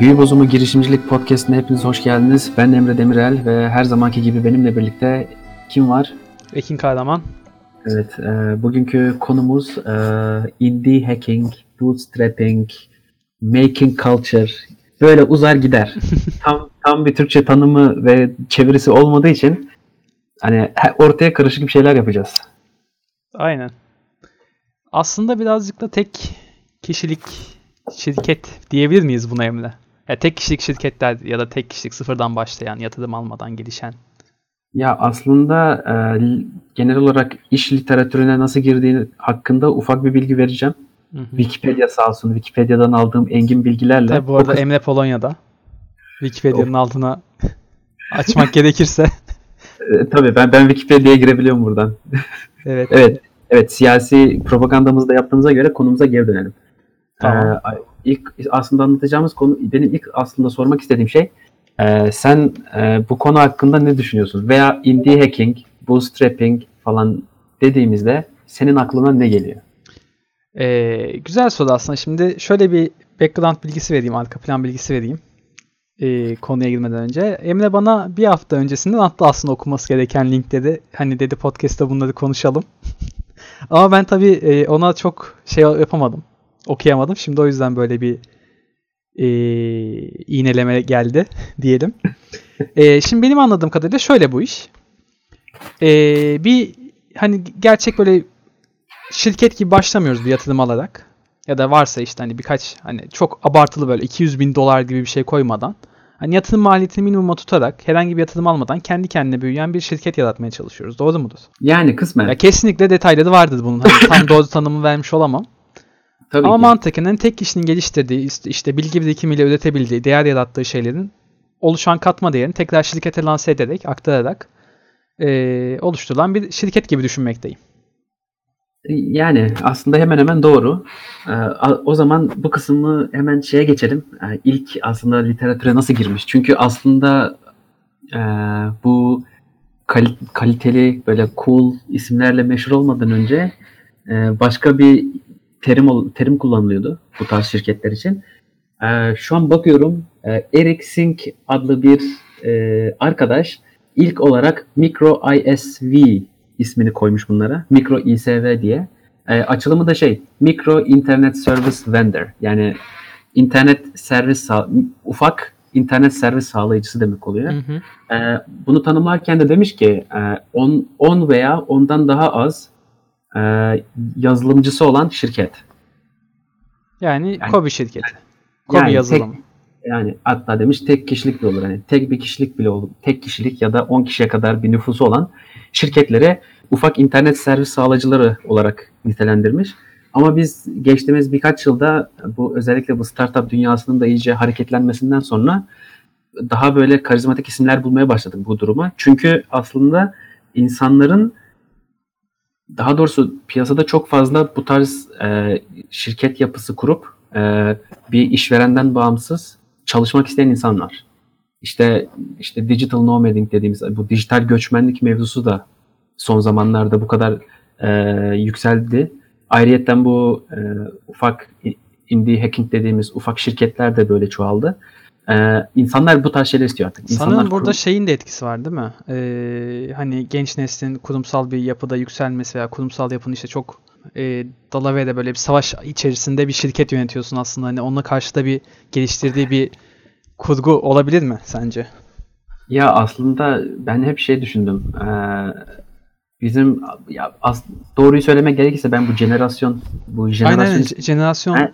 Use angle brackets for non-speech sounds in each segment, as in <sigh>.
Büyü Bozumu Girişimcilik Podcast'ine hepiniz hoş geldiniz. Ben Emre Demirel ve her zamanki gibi benimle birlikte kim var? Ekin Kahraman. Evet, e, bugünkü konumuz e, indie hacking, bootstrapping, making culture. Böyle uzar gider. <laughs> tam tam bir Türkçe tanımı ve çevirisi olmadığı için hani ortaya karışık bir şeyler yapacağız. Aynen. Aslında birazcık da tek kişilik şirket diyebilir miyiz buna Emre? Ya tek kişilik şirketler ya da tek kişilik sıfırdan başlayan, yatırım almadan gelişen. Ya aslında e, genel olarak iş literatürüne nasıl girdiğini hakkında ufak bir bilgi vereceğim. Hı hı. Wikipedia sağ olsun. Wikipedia'dan aldığım engin bilgilerle. Tabii bu arada kız... Emre Polonya'da. Wikipedia'nın altına <laughs> açmak gerekirse. E, tabii ben ben Wikipedia'ya girebiliyorum buradan. <laughs> Evet. evet. Evet siyasi propagandamızı da yaptığımıza göre konumuza geri dönelim. Tamam. Ee, ilk aslında anlatacağımız konu benim ilk aslında sormak istediğim şey e, sen e, bu konu hakkında ne düşünüyorsun? Veya indie hacking, bootstrapping falan dediğimizde senin aklına ne geliyor? Ee, güzel soru aslında. Şimdi şöyle bir background bilgisi vereyim, arka plan bilgisi vereyim. Ee, konuya girmeden önce. Emre bana bir hafta öncesinden attı aslında okuması gereken linkleri. Hani dedi podcast'ta bunları konuşalım. <laughs> Ama ben tabii e, ona çok şey yapamadım okuyamadım. Şimdi o yüzden böyle bir e, iğneleme geldi <laughs> diyelim. <laughs> E, şimdi benim anladığım kadarıyla şöyle bu iş. E, bir hani gerçek böyle şirket gibi başlamıyoruz bir yatırım alarak. Ya da varsa işte hani birkaç hani çok abartılı böyle 200 bin dolar gibi bir şey koymadan hani yatırım maliyetini minimuma tutarak herhangi bir yatırım almadan kendi kendine büyüyen bir şirket yaratmaya çalışıyoruz. Doğru mudur? Yani kısmen. Ya kesinlikle detayları vardır bunun. Hani tam <laughs> doğru tanımı vermiş olamam. Tabii Ama ki. mantıken tek kişinin geliştirdiği, işte bilgi birikimiyle üretebildiği, değer yarattığı şeylerin oluşan katma değerini tekrar şirkete lanse ederek, aktararak e, oluşturulan bir şirket gibi düşünmekteyim. Yani aslında hemen hemen doğru. O zaman bu kısmı hemen şeye geçelim. İlk aslında literatüre nasıl girmiş? Çünkü aslında e, bu kaliteli böyle cool isimlerle meşhur olmadan önce e, başka bir terim terim kullanılıyordu bu tarz şirketler için. E, şu an bakıyorum e, Eric Sink adlı bir e, arkadaş ilk olarak Micro ISV ismini koymuş bunlara. Micro ISV diye. E, açılımı da şey Micro Internet Service Vendor yani internet servis ufak internet servis sağlayıcısı demek oluyor. Hı hı. E, bunu tanımlarken de demiş ki 10 e, 10 veya ondan daha az e, yazılımcısı olan şirket. Yani, yani Kobi şirketi. Kobi yani yazılım. Tek, yani hatta demiş tek kişilik bile olur. Yani tek bir kişilik bile olur. Tek kişilik ya da 10 kişiye kadar bir nüfusu olan şirketlere ufak internet servis sağlayıcıları olarak nitelendirmiş. Ama biz geçtiğimiz birkaç yılda bu özellikle bu startup dünyasının da iyice hareketlenmesinden sonra daha böyle karizmatik isimler bulmaya başladık bu duruma. Çünkü aslında insanların daha doğrusu piyasada çok fazla bu tarz e, şirket yapısı kurup e, bir işverenden bağımsız çalışmak isteyen insanlar. İşte işte digital nomading dediğimiz bu dijital göçmenlik mevzusu da son zamanlarda bu kadar e, yükseldi. Ayrıyeten bu e, ufak indie hacking dediğimiz ufak şirketler de böyle çoğaldı. Ee, insanlar bu tarz şeyler istiyor artık. İnsanlar Sanırım burada kurum... şeyin de etkisi var değil mi? Ee, hani genç neslin kurumsal bir yapıda yükselmesi veya kurumsal yapının işte çok e, Dalavere'de böyle bir savaş içerisinde bir şirket yönetiyorsun aslında. Hani onunla karşı da bir geliştirdiği bir kurgu olabilir mi sence? Ya aslında ben hep şey düşündüm. Ee, bizim ya as, doğruyu söylemek gerekirse ben bu jenerasyon bu jenerasyon Aynen, jenerasyon ben,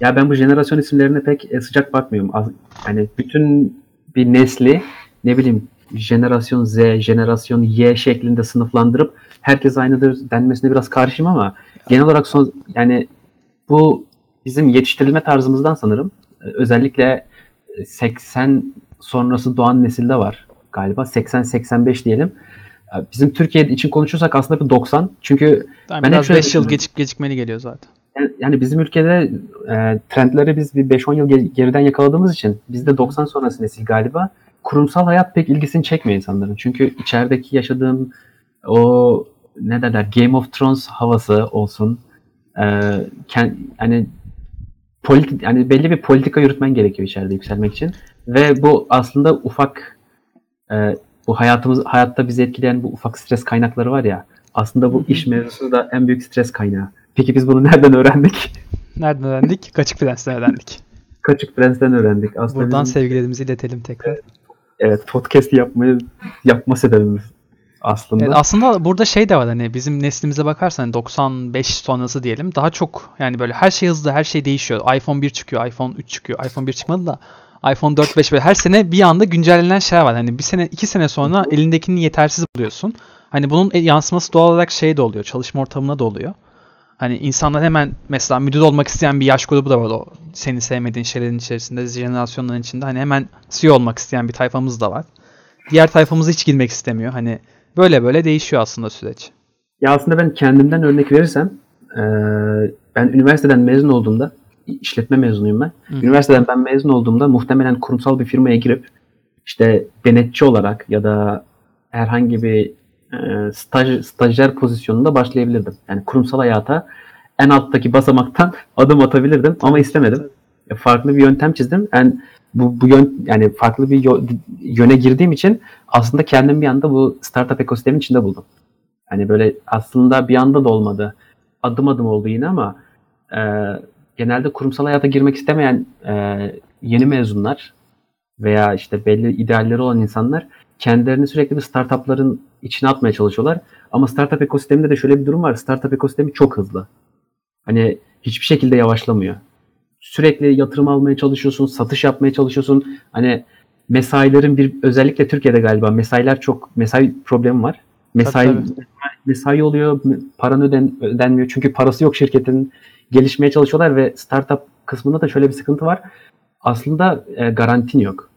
ya ben bu jenerasyon isimlerine pek e, sıcak bakmıyorum. Yani bütün bir nesli ne bileyim jenerasyon Z, jenerasyon Y şeklinde sınıflandırıp herkes aynıdır denmesine biraz karşıyım ama genel olarak son yani bu bizim yetiştirilme tarzımızdan sanırım. E, özellikle 80 e, sonrası doğan nesilde var galiba. 80-85 diyelim. Bizim Türkiye için konuşursak aslında bir 90. Çünkü yani ben biraz 5 yıl gecik, gecikmeli geliyor zaten yani bizim ülkede e, trendleri biz bir 5-10 yıl geriden yakaladığımız için bizde 90 sonrası nesil galiba kurumsal hayat pek ilgisini çekmiyor insanların. Çünkü içerideki yaşadığım o ne derler Game of Thrones havası olsun. E, kend, hani politik yani belli bir politika yürütmen gerekiyor içeride yükselmek için. Ve bu aslında ufak e, bu hayatımız hayatta bizi etkileyen bu ufak stres kaynakları var ya. Aslında bu iş mevzusu da en büyük stres kaynağı. Peki biz bunu nereden öğrendik? Nereden öğrendik? <laughs> Kaçık Prens'ten öğrendik. Kaçık Prens'ten öğrendik. Aslında Buradan bizim, sevgilerimizi iletelim tekrar. evet podcast yapmayı yapma sebebimiz aslında. Evet, aslında burada şey de var hani bizim neslimize bakarsan hani 95 sonrası diyelim daha çok yani böyle her şey hızlı her şey değişiyor. iPhone 1 çıkıyor, iPhone 3 çıkıyor. iPhone 1 çıkmadı da iPhone 4, 5 böyle her sene bir anda güncellenen şeyler var. Hani bir sene, iki sene sonra elindekini yetersiz buluyorsun. Hani bunun yansıması doğal olarak şey de oluyor. Çalışma ortamına da oluyor. Hani insanlar hemen mesela müdür olmak isteyen bir yaş grubu da var o seni sevmediğin şeylerin içerisinde, jenerasyonların içinde. Hani hemen CEO olmak isteyen bir tayfamız da var. Diğer tayfamız hiç girmek istemiyor. Hani böyle böyle değişiyor aslında süreç. Ya aslında ben kendimden örnek verirsem ben üniversiteden mezun olduğumda işletme mezunuyum ben. Hı. Üniversiteden ben mezun olduğumda muhtemelen kurumsal bir firmaya girip işte denetçi olarak ya da herhangi bir e, staj, stajyer pozisyonunda başlayabilirdim. Yani kurumsal hayata en alttaki basamaktan <laughs> adım atabilirdim ama istemedim. E, Farklı bir yöntem çizdim. Yani bu, bu yön yani farklı bir yöne girdiğim için aslında kendimi bir anda bu startup ekosistemin içinde buldum. Hani böyle aslında bir anda da olmadı. Adım adım oldu yine ama e, genelde kurumsal hayata girmek istemeyen e, yeni mezunlar veya işte belli idealleri olan insanlar kendilerini sürekli bir startupların içine atmaya çalışıyorlar. Ama startup ekosisteminde de şöyle bir durum var. Startup ekosistemi çok hızlı. Hani hiçbir şekilde yavaşlamıyor. Sürekli yatırım almaya çalışıyorsun, satış yapmaya çalışıyorsun. Hani mesailerin bir özellikle Türkiye'de galiba mesailer çok mesai problemi var. Mesai Tabii, mesai oluyor, paran öden, ödenmiyor çünkü parası yok şirketin. Gelişmeye çalışıyorlar ve startup kısmında da şöyle bir sıkıntı var. Aslında e, garantin yok.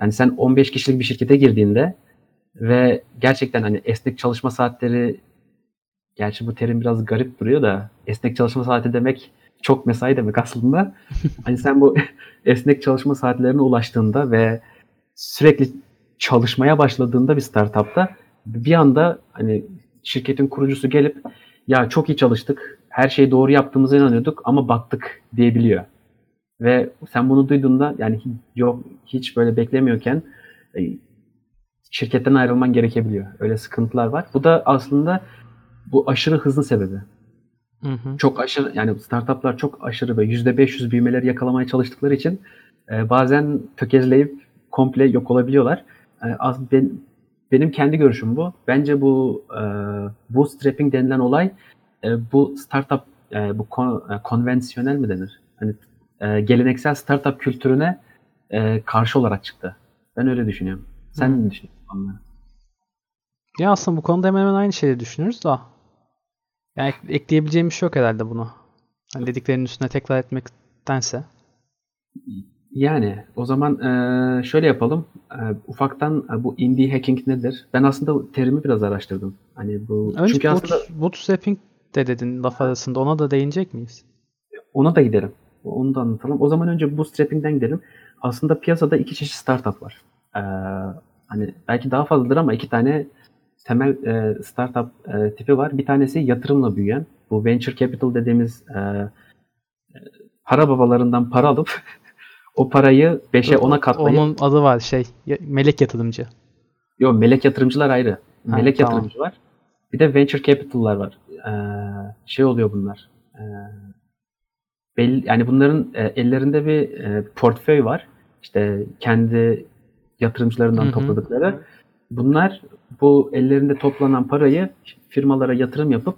Yani sen 15 kişilik bir şirkete girdiğinde ve gerçekten hani esnek çalışma saatleri gerçi bu terim biraz garip duruyor da esnek çalışma saati demek çok mesai demek aslında. <laughs> hani sen bu <laughs> esnek çalışma saatlerine ulaştığında ve sürekli çalışmaya başladığında bir startupta bir anda hani şirketin kurucusu gelip ya çok iyi çalıştık, her şeyi doğru yaptığımıza inanıyorduk ama battık diyebiliyor. Ve sen bunu duyduğunda yani yok hiç böyle beklemiyorken e, şirketten ayrılman gerekebiliyor. Öyle sıkıntılar var. Bu da aslında bu aşırı hızlı sebebi. Hı hı. Çok aşırı yani startuplar çok aşırı ve %500 büyümeleri yakalamaya çalıştıkları için e, bazen tökezleyip komple yok olabiliyorlar. E, az ben, benim kendi görüşüm bu. Bence bu e, bootstrapping denilen olay e, bu startup e, bu kon, e, konvansiyonel mi denir? Hani e, geleneksel startup kültürüne e, karşı olarak çıktı. Ben öyle düşünüyorum. Sen Hı. ne düşünüyorsun? Ya aslında bu konuda hemen hemen aynı şeyi düşünürüz da. Yani ek- ekleyebileceğim bir şey yok herhalde buna. Hani dediklerinin üstüne tekrar etmektense. Yani o zaman e, şöyle yapalım. E, ufaktan e, bu indie hacking nedir? Ben aslında terimi biraz araştırdım. Hani bu Önce çünkü boot, aslında bootstrapping de dedin laf arasında. Ona da değinecek miyiz? ona da gidelim. Onu da anlatalım. O zaman önce bootstrapping'den gidelim. Aslında piyasada iki çeşit startup var. E, hani belki daha fazladır ama iki tane temel e, startup e, tipi var. Bir tanesi yatırımla büyüyen. Bu venture capital dediğimiz e, e, para babalarından para alıp <laughs> o parayı 5'e 10'a katlayıp Onun adı var şey. Melek yatırımcı. Yok melek yatırımcılar ayrı. Ha, Melek tamam. yatırımcı var. Bir de venture capital'lar var. Ee, şey oluyor bunlar. Ee, belli, yani bunların e, ellerinde bir e, portföy var. İşte kendi yatırımcılarından Hı hı. topladıkları. Bunlar bu ellerinde toplanan parayı firmalara yatırım yapıp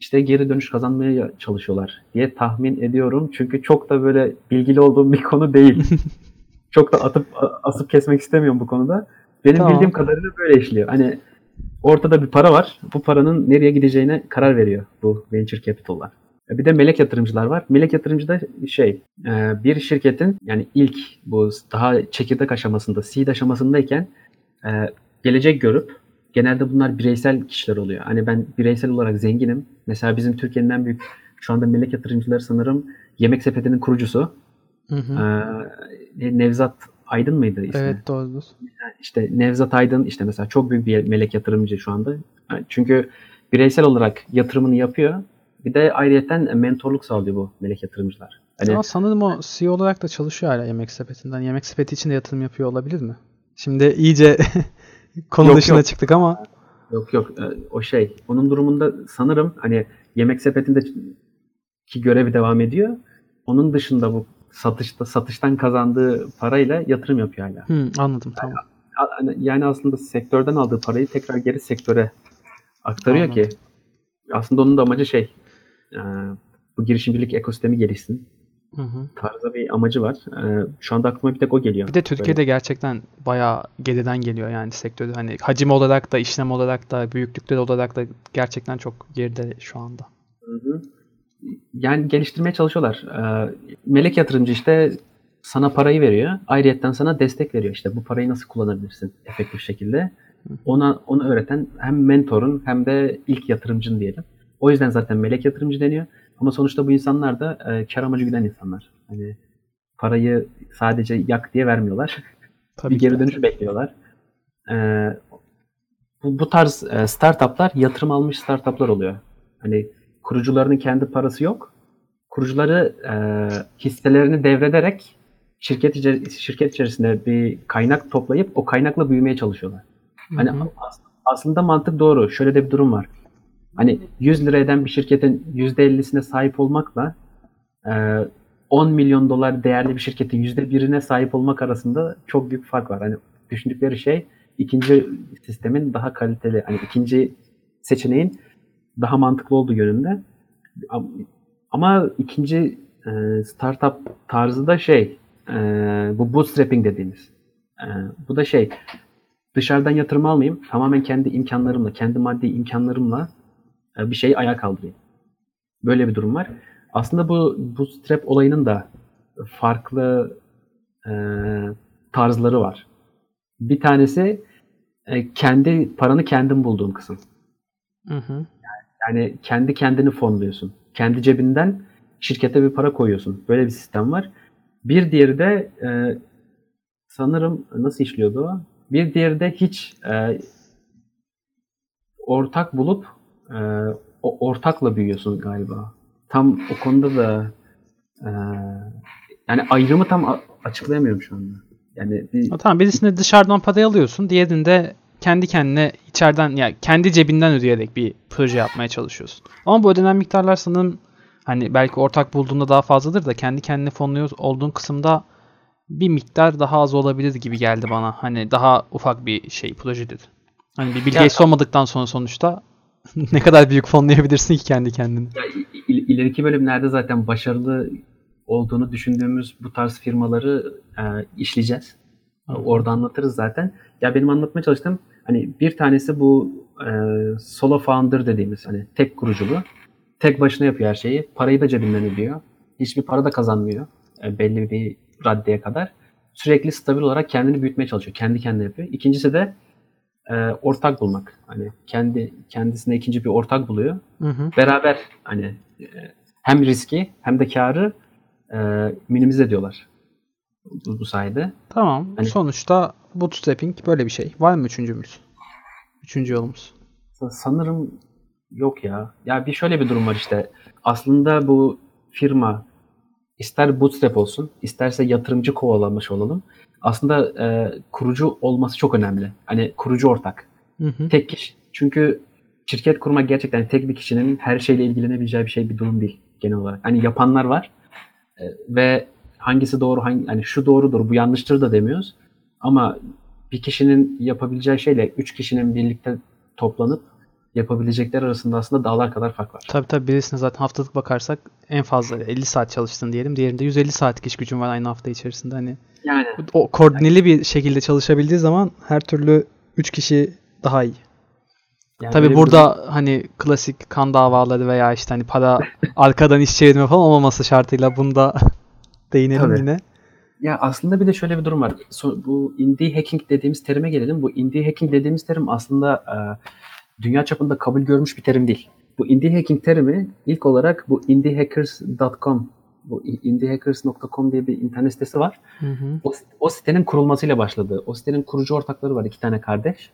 işte geri dönüş kazanmaya çalışıyorlar diye tahmin ediyorum. Çünkü çok da böyle bilgili olduğum bir konu değil. <laughs> çok da atıp asıp kesmek istemiyorum bu konuda. Benim Tamam. bildiğim kadarıyla böyle işliyor. Hani ortada bir para var. Bu paranın nereye gideceğine karar veriyor bu venture capital'lar. Bir de melek yatırımcılar var. Melek yatırımcı da şey e, bir şirketin yani ilk bu daha çekirdek aşamasında seed aşamasındayken e, gelecek görüp genelde bunlar bireysel kişiler oluyor. Hani ben bireysel olarak zenginim. Mesela bizim Türkiye'nin en büyük şu anda melek yatırımcıları sanırım Yemek Sepeti'nin kurucusu. Hı hı. E, Nevzat Aydın mıydı ismi? Evet doğrudur. işte Nevzat Aydın işte mesela çok büyük bir melek yatırımcı şu anda. Çünkü bireysel olarak yatırımını yapıyor. Bir de ayrıyeten mentorluk sağlıyor bu melek yatırımcılar. Hani Ama sanırım o CEO olarak da çalışıyor hala Yemek Sepeti'nden. Yemek Sepeti için de yatırım yapıyor olabilir mi? Şimdi iyice <laughs> konu Yok, dışına yok. çıktık ama Yok yok e, o şey onun durumunda sanırım hani yemek sepetinde ki görevi devam ediyor. Onun dışında bu satışta satıştan kazandığı parayla yatırım yapıyor hala. Hı, anladım tamam. A- hani Yani aslında sektörden aldığı parayı tekrar geri sektöre aktarıyor Anladım. ki aslında onun da amacı şey e, bu girişimcilik ekosistemi gelişsin Hı hı. tarzda bir amacı var. E, Şu anda aklıma bir tek o geliyor. Bir de Türkiye'de gerçekten bayağı geriden geliyor yani sektörde. Hani hacim olarak da, işlem olarak da, büyüklükleri olarak da gerçekten çok geride şu anda. Hı hı. Yani geliştirmeye çalışıyorlar. Ee, melek yatırımcı işte sana parayı veriyor. Ayrıyetten sana destek veriyor. İşte bu parayı nasıl kullanabilirsin efektif şekilde. Ona onu öğreten hem mentorun hem de ilk yatırımcın diyelim. O yüzden zaten melek yatırımcı deniyor. Ama sonuçta bu insanlar da e, kar amacı güden insanlar. Hani parayı sadece yak diye vermiyorlar. <laughs> Tabii bir geri dönüş bekliyorlar. Ee, bu, bu tarz e, startuplar yatırım almış startuplar oluyor. Hani kurucularının kendi parası yok. Kurucuları e, hisselerini devrederek şirket içer- şirket içerisinde bir kaynak toplayıp o kaynakla büyümeye çalışıyorlar. Hani Hı hı. as- aslında mantık doğru. Şöyle de bir durum var. Hani 100 lira bir şirketin %50'sine sahip olmakla e, 10 milyon dolar değerli bir şirketin %1'ine sahip olmak arasında çok büyük fark var. Hani düşündükleri şey ikinci sistemin daha kaliteli, hani ikinci seçeneğin daha mantıklı olduğu yönünde. Am- Ama ikinci e, startup tarzı da şey, e, bu bootstrapping dediğimiz. E, bu da şey, dışarıdan yatırım almayayım, tamamen kendi imkanlarımla, kendi maddi imkanlarımla e, bir şeyi ayağa kaldırayım. Böyle bir durum var. Aslında bu bootstrap olayının da farklı e, tarzları var. Bir tanesi e, kendi paranı kendin bulduğun kısım. Hı hı. Yani kendi kendini fonluyorsun. Kendi cebinden şirkete bir para koyuyorsun. Böyle bir sistem var. Bir diğeri de e, sanırım nasıl işliyordu o? Bir diğeri de hiç e, ortak bulup e, o ortakla büyüyorsun galiba. Tam o konuda da e, yani ayrımı tam a- açıklayamıyorum şu anda. Yani bir, Ha, tamam birisini dışarıdan parayı alıyorsun. Diğerini de kendi kendine içeriden yani kendi cebinden ödeyerek bir proje yapmaya çalışıyorsun. Ama bu ödenen miktarlar sanırım hani belki ortak bulduğunda daha fazladır da kendi kendine fonluyor olduğun kısımda bir miktar daha az olabilir gibi geldi bana. Hani daha ufak bir şey projedir. Hani bir Ya- Gates olmadıktan sonra sonuçta <laughs> ne kadar büyük fonlayabilirsin ki kendi kendini. Ya, il- ileriki bölümlerde zaten başarılı olduğunu düşündüğümüz bu tarz firmaları e, işleyeceğiz. Orada anlatırız zaten. Ya benim anlatmaya çalıştığım hani bir tanesi bu e, solo founder dediğimiz hani tek kuruculuğu. Tek başına yapıyor her şeyi. Parayı da cebinden ödüyor. Hiçbir para da kazanmıyor. e, belli bir raddeye kadar. Sürekli stabil olarak kendini büyütmeye çalışıyor. Kendi kendine yapıyor. İkincisi de e, ortak bulmak. Hani kendi kendisine ikinci bir ortak buluyor Hı hı. beraber hani e, hem riski hem de karı e, minimize ediyorlar bu, bu sayede. Tamam. Hani- Sonuçta bootstrapping böyle bir şey. Var mı üçüncümüz? Üçüncü yolumuz. Sa- Sanırım yok ya. Ya bir şöyle bir durum var işte. Aslında bu firma ister bootstrap olsun, isterse yatırımcı kovalamış olalım. Aslında e, kurucu olması çok önemli. Hani kurucu ortak. Hı hı. Tek kişi. Çünkü şirket kurmak gerçekten tek bir kişinin her şeyle ilgilenebileceği bir şey bir durum değil genel olarak. Hani yapanlar var E, ve hangisi doğru, hangi, hani şu doğrudur, bu yanlıştır da demiyoruz. Ama bir kişinin yapabileceği şeyle üç kişinin birlikte toplanıp yapabilecekler arasında aslında dağlar kadar fark var. Tabii tabii birisine zaten haftalık bakarsak en fazla 50 saat çalıştın diyelim. Diğerinde 150 saatlik iş gücün var aynı hafta içerisinde. Hani Yani o koordineli bir şekilde çalışabildiği zaman her türlü 3 kişi daha iyi. yani Tabii böyle bir burada hani klasik kan davaları veya işte hani para <laughs> arkadan iş çevirme falan olmaması şartıyla bunda <laughs> değinelim Tabii. yine. Ya aslında bir de şöyle bir durum var. So- bu indie hacking dediğimiz terime gelelim. Bu indie hacking dediğimiz terim aslında e, dünya çapında kabul görmüş bir terim değil. Bu indie hacking terimi ilk olarak bu indiehackers.com bu indiehackers.com diye bir internet sitesi var. Hı hı. O, o sitenin kurulmasıyla başladı. O sitenin kurucu ortakları var. iki tane kardeş.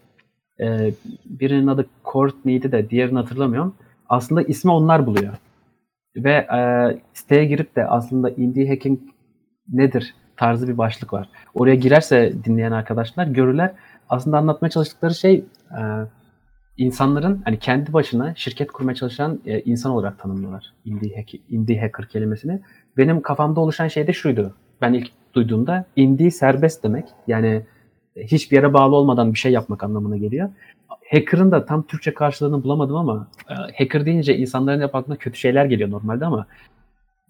E, birinin adı Courtney'di de diğerini hatırlamıyorum. Aslında ismi onlar buluyor. Ve e, siteye girip de aslında indie hacking nedir tarzı bir başlık var. Oraya girerse dinleyen arkadaşlar görürler. Aslında anlatmaya çalıştıkları şey e, insanların hani kendi başına şirket kurmaya çalışan e, insan olarak tanımlıyorlar indie, hack, indie hacker kelimesini. Benim kafamda oluşan şey de şuydu. Ben ilk duyduğumda indie serbest demek. Yani hiçbir yere bağlı olmadan bir şey yapmak anlamına geliyor. Hacker'ın da tam Türkçe karşılığını bulamadım ama e, hacker deyince insanların hep aklına kötü şeyler geliyor normalde ama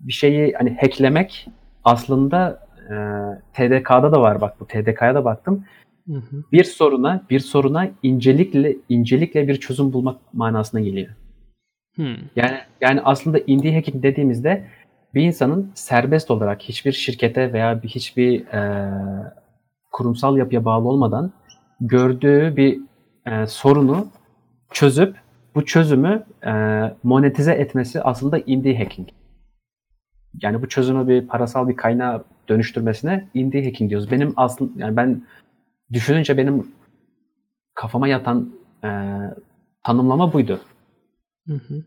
bir şeyi hani hacklemek aslında e, TDK'da da var bak bu TDK'ya da baktım. Hı hı. Bir soruna bir soruna incelikle incelikle bir çözüm bulmak manasına geliyor. Hmm. Yani yani aslında indie hacking dediğimizde bir insanın serbest olarak hiçbir şirkete veya bir hiçbir e, kurumsal yapıya bağlı olmadan gördüğü bir e, sorunu çözüp bu çözümü e, monetize etmesi aslında indie hacking. Yani bu çözümü bir parasal bir kaynağa dönüştürmesine indie hacking diyoruz. Benim aslında yani ben düşününce benim kafama yatan e, tanımlama buydu. Hı hı.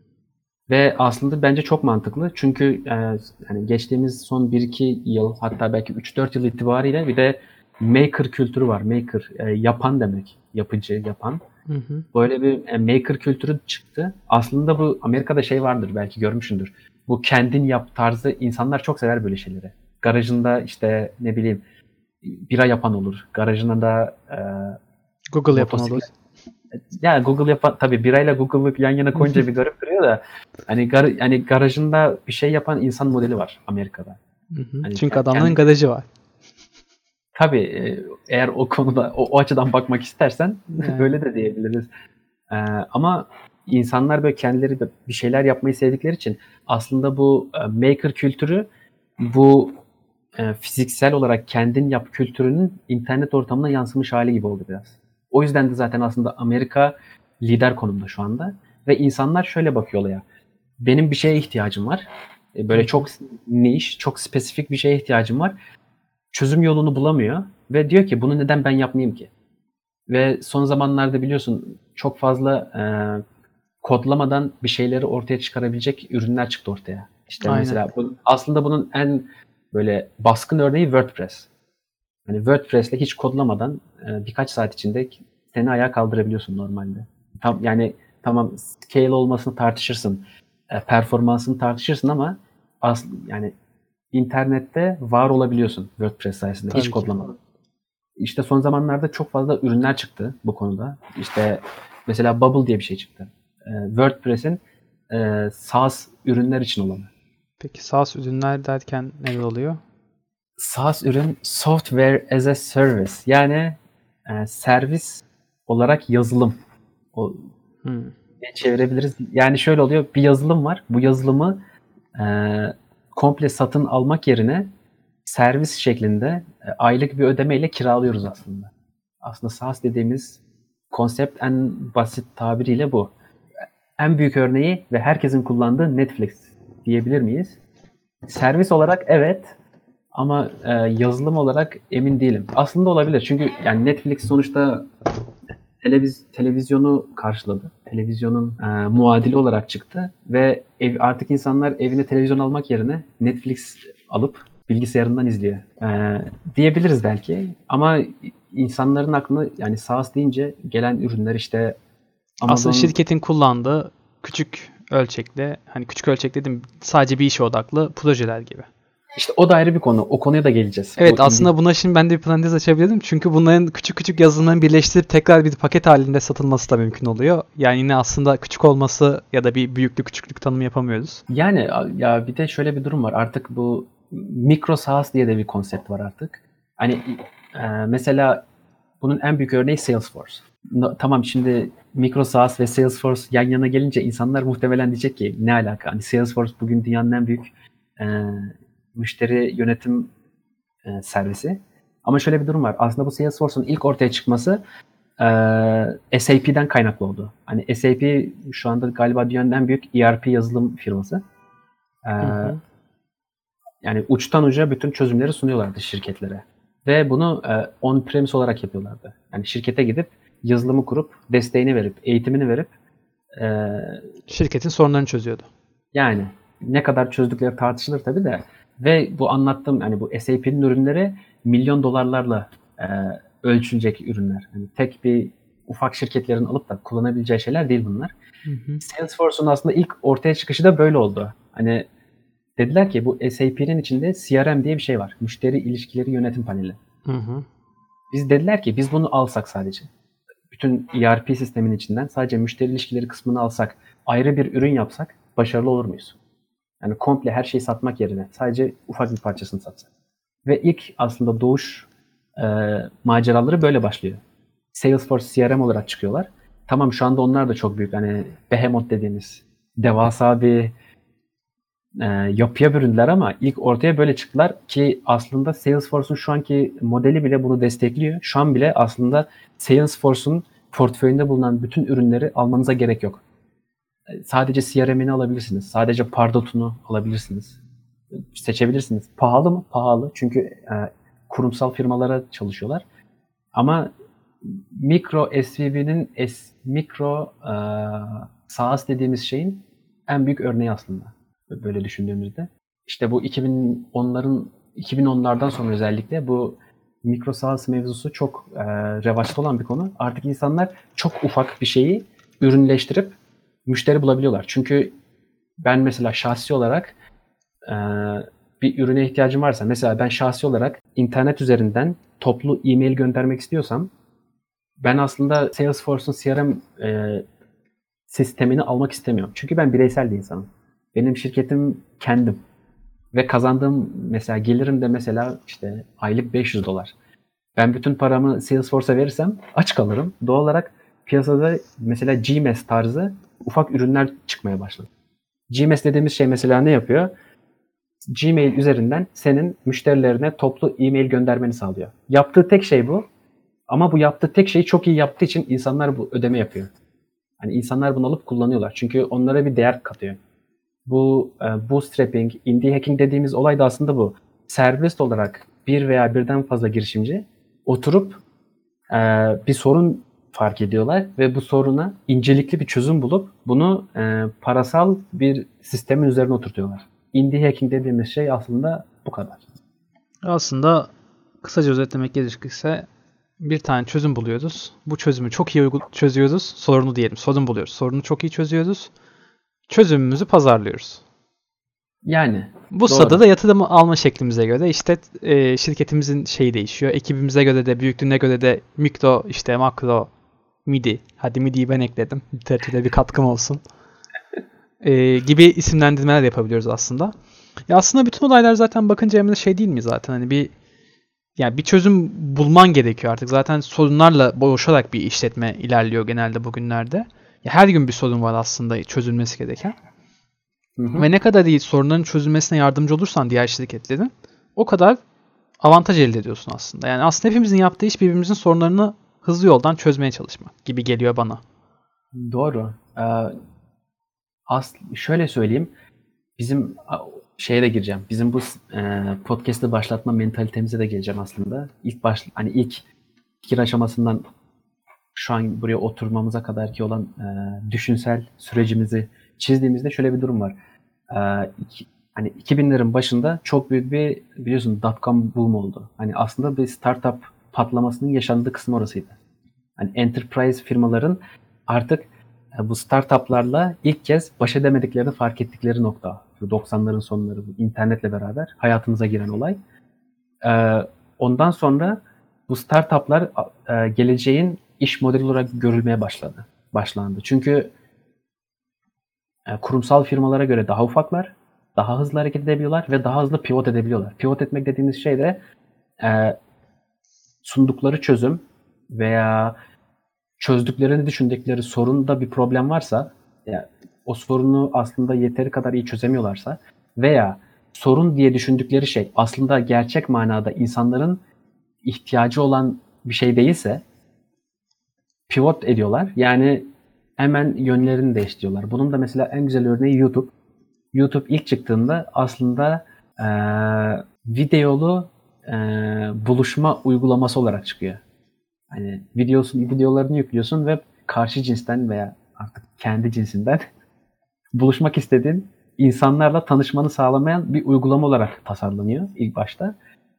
Ve aslında bence çok mantıklı. Çünkü e, hani geçtiğimiz son 1-2 yıl hatta belki 3-4 yıl itibariyle bir de maker kültürü var. Maker e, yapan demek. Yapıcı, yapan. Hı hı. Böyle bir e, maker kültürü çıktı. Aslında bu Amerika'da şey vardır belki görmüşsündür. Bu kendin yap tarzı insanlar çok sever böyle şeyleri. Garajında işte ne bileyim bira yapan olur. Garajında da e, Google yapan olur. motosiklet- ya Google yapan tabii birayla Google'ı yan yana koyunca bir garip duruyor da hani gar, yani garajında bir şey yapan insan modeli var Amerika'da. Hı hı. Hani Çünkü kend- adamların kendi- garajı var. Tabii e, eğer o konuda o, o açıdan bakmak istersen <laughs> Yani. böyle de diyebiliriz. E, ama insanlar böyle kendileri de bir şeyler yapmayı sevdikleri için aslında bu e, maker kültürü bu e, fiziksel olarak kendin yap kültürünün internet ortamına yansımış hali gibi oldu biraz. O yüzden de zaten aslında Amerika lider konumda şu anda ve insanlar şöyle bakıyor olaya. Benim bir şeye ihtiyacım var. E, Böyle çok niş, çok spesifik bir şeye ihtiyacım var. Çözüm yolunu bulamıyor ve diyor ki bunu neden ben yapmayayım ki? Ve son zamanlarda biliyorsun çok fazla e, kodlamadan bir şeyleri ortaya çıkarabilecek ürünler çıktı ortaya. İşte Aynen. mesela bu, aslında bunun en böyle baskın örneği WordPress. Hani WordPress'le hiç kodlamadan e, birkaç saat içinde seni ayağa kaldırabiliyorsun normalde. Tam yani tamam scale olmasını tartışırsın, e, performansını tartışırsın ama asl yani internette var olabiliyorsun WordPress sayesinde Tabii hiç ki. kodlamadan. İşte son zamanlarda çok fazla ürünler çıktı bu konuda. İşte mesela Bubble diye bir şey çıktı. E, WordPress'in e, SaaS ürünler için olanı. Peki SaaS ürünler derken neler oluyor? SaaS ürün Software as a Service. Yani e, servis olarak yazılım. O Hmm. ne çevirebiliriz? Yani şöyle oluyor. Bir yazılım var. Bu yazılımı e, komple satın almak yerine servis şeklinde e, aylık bir ödemeyle kiralıyoruz aslında. Aslında SaaS dediğimiz konsept en basit tabiriyle bu. En büyük örneği ve herkesin kullandığı Netflix diyebilir miyiz? Servis olarak evet ama e, yazılım olarak emin değilim. Aslında olabilir çünkü yani Netflix sonuçta televiz televizyonu karşıladı. Televizyonun e, muadili olarak çıktı ve ev, artık insanlar evine televizyon almak yerine Netflix alıp bilgisayarından izliyor. E, diyebiliriz belki ama insanların aklına yani SaaS deyince gelen ürünler işte Aslında şirketin kullandığı küçük ölçekli, hani küçük ölçek dedim sadece bir işe odaklı projeler gibi. işte o da ayrı bir konu. O konuya da geleceğiz. Evet O aslında buna şimdi ben de bir parantez açabilirim. Çünkü bunların küçük küçük yazılımların birleştirip tekrar bir paket halinde satılması da mümkün oluyor. Yani yine aslında küçük olması ya da bir büyüklük küçüklük tanımı yapamıyoruz. Yani ya bir de şöyle bir durum var. Artık bu mikro SaaS diye de bir konsept var artık. Hani e, mesela bunun en büyük örneği Salesforce. No- tamam şimdi mikro SaaS ve Salesforce yan yana gelince insanlar muhtemelen diyecek ki ne alaka? Hani Salesforce bugün dünyanın en büyük e, müşteri yönetim e, servisi. Ama şöyle bir durum var. Aslında bu Salesforce'un ilk ortaya çıkması e, SAP'den kaynaklı oldu. Hani SAP şu anda galiba dünyanın en büyük ERP yazılım firması. E, Hı hı. yani uçtan uca bütün çözümleri sunuyorlardı şirketlere. Ve bunu e, on-premise olarak yapıyorlardı. Yani şirkete gidip yazılımı kurup, desteğini verip, eğitimini verip e, Şirketin sorunlarını çözüyordu. yani ne kadar çözdükleri tartışılır tabii de ve bu anlattığım hani bu SAP'nin ürünleri milyon dolarlarla e, ölçülecek ürünler. Hani tek bir ufak şirketlerin alıp da kullanabileceği şeyler değil bunlar. Hı hı. Salesforce'un aslında ilk ortaya çıkışı da böyle oldu. Hani dediler ki bu SAP'nin içinde CRM diye bir şey var. Müşteri ilişkileri yönetim paneli. Hı hı. Biz dediler ki biz bunu alsak sadece. Bütün ERP sistemin içinden sadece müşteri ilişkileri kısmını alsak, ayrı bir ürün yapsak başarılı olur muyuz? Yani komple her şeyi satmak yerine sadece ufak bir parçasını satsak. Ve ilk aslında doğuş e, maceraları böyle başlıyor. Salesforce CRM olarak çıkıyorlar. Tamam şu anda onlar da çok büyük. Hani behemoth dediğimiz devasa bir e, yapıya büründüler ama ilk ortaya böyle çıktılar ki aslında Salesforce'un şu anki modeli bile bunu destekliyor. Şu an bile aslında Salesforce'un portföyünde bulunan bütün ürünleri almanıza gerek yok. E, Sadece CRM'ini alabilirsiniz. Sadece Pardot'unu alabilirsiniz. Seçebilirsiniz. Pahalı mı? Pahalı. Çünkü e, kurumsal firmalara çalışıyorlar. Ama mikro SVB'nin mikro e, SaaS dediğimiz şeyin en büyük örneği aslında. Böyle düşündüğümüzde. İşte bu 2010'ların 2010'lardan sonra özellikle bu mikro SaaS mevzusu çok e, revaçta olan bir konu. Artık insanlar çok ufak bir şeyi ürünleştirip müşteri bulabiliyorlar. Çünkü ben mesela şahsi olarak e, bir ürüne ihtiyacım varsa mesela ben şahsi olarak internet üzerinden toplu e-mail göndermek istiyorsam ben aslında Salesforce'un CRM e, sistemini almak istemiyorum. Çünkü ben bireysel bir insanım. Benim şirketim kendim. Ve kazandığım mesela gelirim de mesela işte aylık 500 dolar. Ben bütün paramı Salesforce'a verirsem aç kalırım. Doğal olarak piyasada mesela GMS tarzı ufak ürünler çıkmaya başladı. GMS dediğimiz şey mesela ne yapıyor? Gmail üzerinden senin müşterilerine toplu e-mail göndermeni sağlıyor. Yaptığı tek şey bu. Ama bu yaptığı tek şeyi çok iyi yaptığı için insanlar bu ödeme yapıyor. Hani insanlar bunu alıp kullanıyorlar. Çünkü onlara bir değer katıyor. Bu e, bootstrapping, indie hacking dediğimiz olay da aslında bu. Serbest olarak bir veya birden fazla girişimci oturup e, bir sorun fark ediyorlar ve bu soruna incelikli bir çözüm bulup bunu e, parasal bir sistemin üzerine oturtuyorlar. Indie hacking dediğimiz şey aslında bu kadar. Aslında kısaca özetlemek gerekirse bir tane çözüm buluyoruz. Bu çözümü çok iyi çözüyoruz. Sorunu diyelim. Sorun buluyoruz. Sorunu çok iyi çözüyoruz. Çözümümüzü pazarlıyoruz. Yani Bu Doğru. sırada da yatırım alma şeklimize göre işte e, şirketimizin şeyi değişiyor. Ekibimize göre de büyüklüğüne göre de mikro işte makro midi. Hadi midiyi ben ekledim. <laughs> Literatüre bir katkım olsun. E, gibi isimlendirmeler yapabiliyoruz aslında. Ya aslında bütün olaylar zaten bakınca Emre şey değil mi zaten hani bir yani bir çözüm bulman gerekiyor artık. Zaten sorunlarla boğuşarak bir işletme ilerliyor genelde bugünlerde. Ya her gün bir sorun var aslında çözülmesi gereken. Hı hı. Ve ne kadar iyi sorunların çözülmesine yardımcı olursan diğer şirketlerin o kadar avantaj elde ediyorsun aslında. Yani aslında hepimizin yaptığı iş birbirimizin sorunlarını hızlı yoldan çözmeye çalışmak gibi geliyor bana. Doğru. Ee, as şöyle söyleyeyim. Bizim şeye de gireceğim. Bizim bu e, podcast'ı başlatma mentalitemize de geleceğim aslında. İlk baş hani ilk fikir aşamasından şu an buraya oturmamıza kadar ki olan e, düşünsel sürecimizi çizdiğimizde şöyle bir durum var. E, iki- hani 2000'lerin başında çok büyük bir biliyorsun dot-com boom oldu. Hani aslında bir startup patlamasının yaşandığı kısım orasıydı. Hani enterprise firmaların artık e, bu startuplarla ilk kez baş edemediklerini fark ettikleri nokta. Bu 90'ların sonları bu internetle beraber hayatımıza giren olay. E, Ondan sonra bu startuplar e, geleceğin iş modeli olarak görülmeye başladı. Başlandı. Çünkü e, kurumsal firmalara göre daha ufaklar, daha hızlı hareket edebiliyorlar ve daha hızlı pivot edebiliyorlar. Pivot etmek dediğimiz şey de e, sundukları çözüm veya çözdüklerini düşündükleri sorunda bir problem varsa ya, o sorunu aslında yeteri kadar iyi çözemiyorlarsa veya sorun diye düşündükleri şey aslında gerçek manada insanların ihtiyacı olan bir şey değilse pivot ediyorlar. Yani hemen yönlerini değiştiriyorlar. Bunun da mesela en güzel örneği YouTube. YouTube ilk çıktığında aslında eee, videolu eee, buluşma uygulaması olarak çıkıyor. Hani videosun, videolarını yüklüyorsun ve karşı cinsten veya artık kendi cinsinden <laughs> buluşmak istediğin insanlarla tanışmanı sağlamayan bir uygulama olarak tasarlanıyor ilk başta.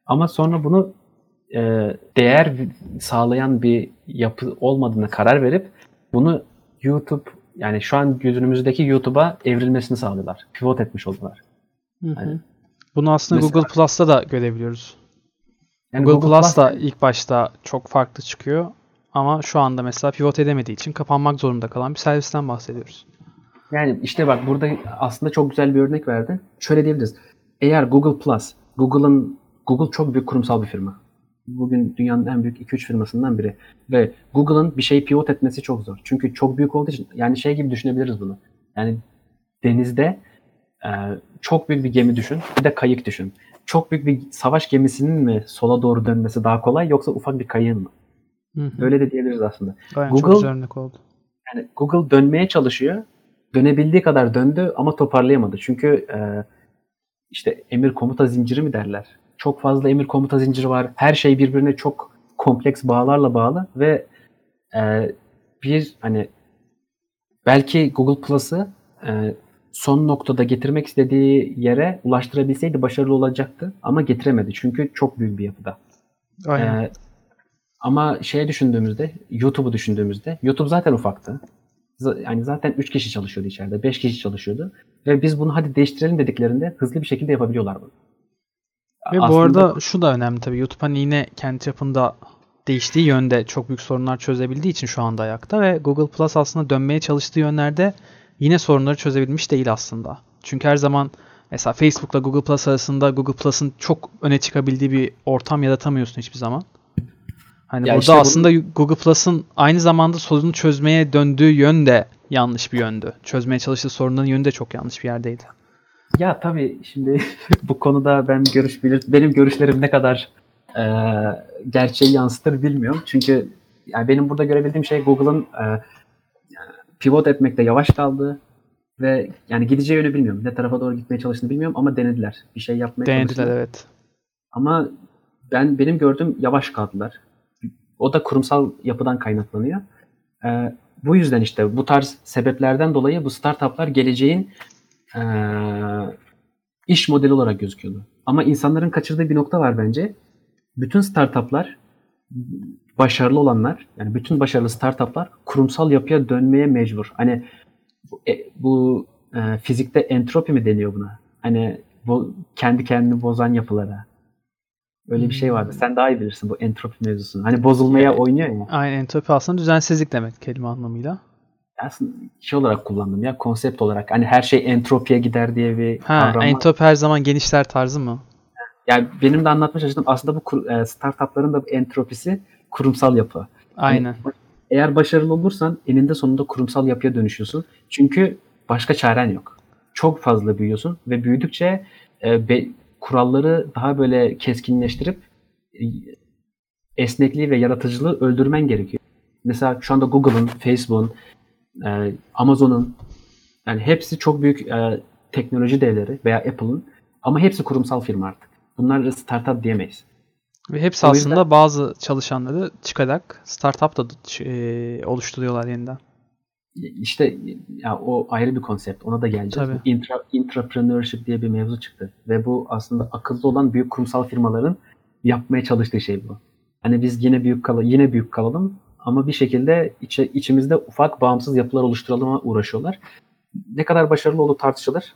Ama sonra bunu e, değer sağlayan bir yapı olmadığına karar verip bunu YouTube yani şu an günümüzdeki YouTube'a evrilmesini sağlıyorlar. Pivot etmiş oldular. Hı hı. Hani Bunu aslında mesela- Google Plus'ta da görebiliyoruz. Yani Google, Plus da Plus- ilk başta çok farklı çıkıyor. Ama şu anda mesela pivot edemediği için kapanmak zorunda kalan bir servisten bahsediyoruz. Yani işte bak burada aslında çok güzel bir örnek verdi. Şöyle diyebiliriz. Eğer Google Plus, Google'ın Google çok büyük kurumsal bir firma. Bugün dünyanın en büyük 2-3 firmasından biri. Ve Google'ın bir şey pivot etmesi çok zor. Çünkü çok büyük olduğu için yani şey gibi düşünebiliriz bunu. Yani denizde e, çok büyük bir gemi düşün. Bir de kayık düşün. Çok büyük bir savaş gemisinin mi sola doğru dönmesi daha kolay yoksa ufak bir kayığın mı? Hı hı. Öyle de diyebiliriz aslında. Aynen, çok Google- güzel örnek oldu. Yani Google dönmeye çalışıyor. Dönebildiği kadar döndü ama toparlayamadı. Çünkü e, işte emir komuta zinciri mi derler? Çok fazla emir komuta zinciri var. Her şey birbirine çok kompleks bağlarla bağlı ve e, bir hani belki Google Plus'ı e, son noktada getirmek istediği yere ulaştırabilseydi başarılı olacaktı ama getiremedi. Çünkü çok büyük bir yapıda. Aynen. Ee, ama şeye düşündüğümüzde, YouTube'u düşündüğümüzde, YouTube zaten ufaktı. Z- Yani zaten 3 kişi çalışıyordu içeride, 5 kişi çalışıyordu. Ve biz bunu hadi değiştirelim dediklerinde hızlı bir şekilde yapabiliyorlar bunu. Ve bu Aslında- arada şu da önemli tabii. YouTube hani yine kendi çapında değiştiği yönde çok büyük sorunlar çözebildiği için şu anda ayakta ve Google Plus aslında dönmeye çalıştığı yönlerde yine sorunları çözebilmiş değil aslında. Çünkü her zaman mesela Facebook'la Google Plus arasında Google Plus'ın çok öne çıkabildiği bir ortam yaratamıyorsun hiçbir zaman. Hani Ya burada işte bunu- aslında Google Plus'ın aynı zamanda sorunu çözmeye döndüğü yön de yanlış bir yöndü. Çözmeye çalıştığı sorunların yönü de çok yanlış bir yerdeydi. Ya tabii şimdi <laughs> bu konuda ben görüş bilir, benim görüşlerim ne kadar e, gerçeği yansıtır bilmiyorum. Çünkü yani benim burada görebildiğim şey Google'ın e, pivot etmekte yavaş kaldığı ve yani gideceği yönü bilmiyorum. Ne tarafa doğru gitmeye çalıştığını bilmiyorum ama denediler. Bir şey yapmaya Denediler çalıştılar. evet. Ama ben benim gördüğüm yavaş kaldılar. O da kurumsal yapıdan kaynaklanıyor. Ee, bu yüzden işte bu tarz sebeplerden dolayı bu startuplar geleceğin ee, iş modeli olarak gözüküyordu. Ama insanların kaçırdığı bir nokta var bence. Bütün startuplar başarılı olanlar yani bütün başarılı startuplar kurumsal yapıya dönmeye mecbur. Hani bu, e, bu e, fizikte entropi mi deniyor buna? Hani bu kendi kendini bozan yapılara. Öyle bir şey vardı. Sen daha iyi bilirsin bu entropi mevzusunu. Hani bozulmaya Evet. oynuyor ya. Aynen entropi aslında düzensizlik demek kelime anlamıyla. Aslında şey olarak kullandım ya konsept olarak. Hani her şey entropiye gider diye bir Ha, kavram entropi her zaman genişler tarzı mı? Yani benim de anlatmaya çalıştığım aslında bu e, startupların da entropisi kurumsal yapı. Aynen. Hani eğer başarılı olursan eninde sonunda kurumsal yapıya dönüşüyorsun. Çünkü başka çaren yok. Çok fazla büyüyorsun ve büyüdükçe e, be- kuralları daha böyle keskinleştirip e, esnekliği ve yaratıcılığı öldürmen gerekiyor. Mesela şu anda Google'ın, Facebook'un, e, Amazon'un yani hepsi çok büyük e, teknoloji devleri veya Apple'ın ama hepsi kurumsal firma artık. Bunlar startup diyemeyiz. Ve hepsi O yüzden- aslında bazı çalışanları çıkarak startup da e, oluşturuyorlar yeniden. İşte ya o ayrı bir konsept. Ona da geleceğiz. Tabii. Intra, intrapreneurship diye bir mevzu çıktı. Ve bu aslında akıllı olan büyük kurumsal firmaların yapmaya çalıştığı şey bu. Hani biz yine büyük kal yine büyük kalalım ama bir şekilde içe, içimizde ufak bağımsız yapılar oluşturalım uğraşıyorlar. Ne kadar başarılı olduğu tartışılır.